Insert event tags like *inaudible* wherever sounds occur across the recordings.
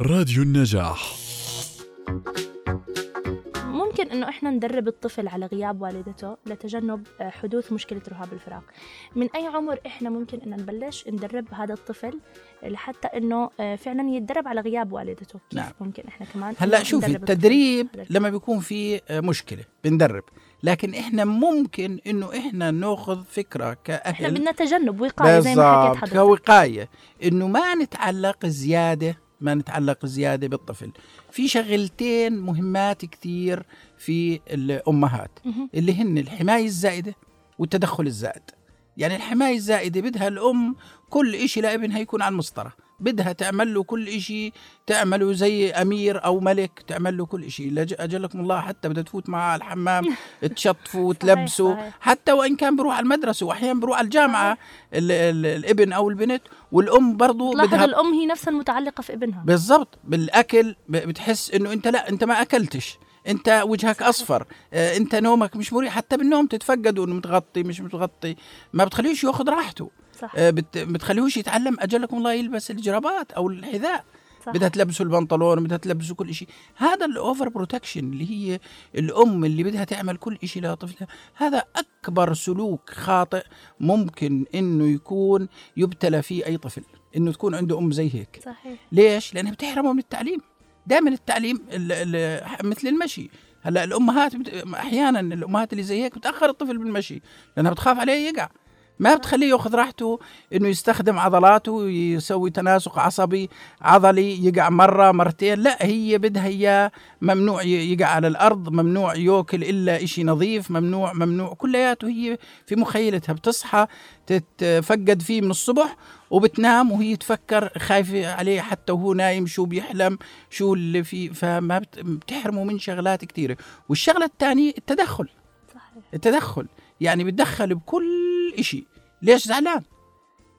راديو النجاح. ممكن إنه إحنا ندرب الطفل على غياب والدته لتجنب آه، حدوث مشكلة رهاب الفراق من أي عمر إحنا ممكن ان نبلش ندرب هذا الطفل لحتى إنه آه، فعلا يتدرب على غياب والدته؟ كيف نعم. ممكن إحنا كمان هلأ شوفي التدريب لما بيكون في آه، مشكلة بندرب. لكن إحنا ممكن إنه إحنا ناخذ فكرة إحنا كاهل بدنا تجنب وقاية زي ما حكيت حضرتك. كوقاية. إنه ما نتعلق زيادة ما نتعلق زيادة بالطفل. في شغلتين مهمات كثير في الأمهات مهم. اللي هن الحماية الزائدة والتدخل الزائد. يعني الحماية الزائدة بدها الأم كل إشي لابنها يكون على المسطرة. بدها تعمل له كل إشي تعمله زي أمير أو ملك تعمل له كل إشي. لج- أجلكم الله حتى بدها تفوت معاه على الحمام *laughs* تشطفوا وتلبسوا صحيح. حتى وإن كان بروح على المدرسة وأحيانا بروح على الجامعة ال ال الإبن أو البنت والأم برضو تلاحظ بدها الأم هي نفسها المتعلقه في ابنها. بالضبط. بالأكل ب- بتحس إنه أنت لا أنت ما أكلتش. أنت وجهك أصفر. آه، أنت نومك مش مريح. حتى بالنوم تتفقدوا إنه متغطي مش متغطي. ما بتخليهوش ياخذ راحته. صح. آه، بت- بتخليهوش يتعلم أجلكم الله يلبس الجرابات أو الحذاء. صح. بدها تلبسه البنطلون بدها تلبسه كل شيء هذا ال over protection اللي هي الأم اللي بدها تعمل كل شيء لطفلها هذا أكبر سلوك خاطئ ممكن إنه يكون يبتلى فيه أي طفل إنه تكون عنده أم زي هيك. صحيح. ليش؟ لأنها بتحرمه من التعليم. دائما التعليم ال ال مثل المشي. هلأ الأمهات بت... أحيانا الأمهات اللي زي هيك بتأخر الطفل بالمشي لأنها بتخاف عليه يقع. ما بتخليه ياخذ راحته إنه يستخدم عضلاته يسوي تناسق عصبي عضلي يقع مرة مرتين لا هي بدها إياه. ممنوع يقع على الأرض ممنوع ياكل إلا إشي نظيف ممنوع ممنوع كلياته هي في مخيلتها. بتصحى تتفقد فيه من الصبح وبتنام وهي تفكر خايفة عليه حتى وهو نايم شو بيحلم شو اللي فيه فما بت- بتحرمه من شغلات كثيرة والشغلة الثانية التدخل. صحيح. التدخل يعني بتدخل بكل إشي ليش زعلان؟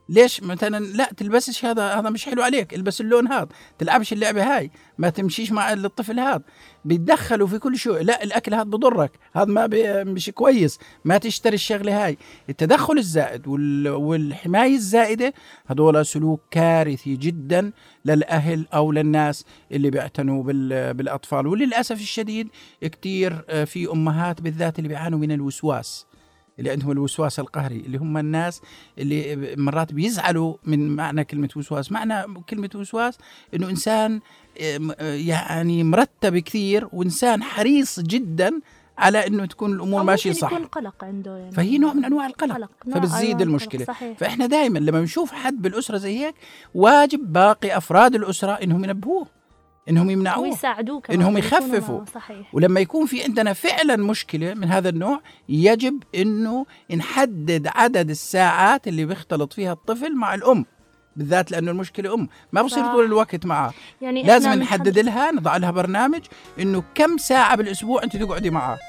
ليش مثلا لا تلبسش هذا هذا مش حلو عليك البس اللون هذا تلعبش اللعبة هاي ما تمشيش مع الطفل هذا. بيتدخلوا في كل شيء لا الأكل هذا بضرك هذا ما بي مش كويس ما تشتري الشغلة هاي. التدخل الزائد وال والحماية الزائدة هذول سلوك كارثي جدا للأهل أو للناس اللي بيعتنوا بال- بالأطفال. وللأسف الشديد كثير في أمهات بالذات اللي بيعانوا من الوسواس. اللي عندهم الوسواس القهري اللي هم الناس اللي مرات بيزعلوا من معنى كلمة وسواس. معنى كلمة وسواس إنه إنسان آه، يعني مرتب كثير وإنسان حريص جدا على إنه تكون الأمور ماشية صح. يكون قلق عنده يعني. فهي نوع من أنواع القلق. قلق. فبتزيد أيوة، المشكلة. صحيح. فإحنا دائما لما نشوف حد بالأسرة زي هيك واجب باقي أفراد الأسرة إنهم ينبهوه. إنهم يمنعوه إنهم يكونوا يخففوا. صحيح ولما يكون في عندنا فعلا مشكلة من هذا النوع يجب إنه نحدد عدد الساعات اللي بيختلط فيها الطفل مع الأم بالذات لأنه المشكلة أم ما بصير. طول الوقت معها يعني لازم نحدد لها نضع لها برنامج إنه كم ساعة بالأسبوع انت تقعدي معها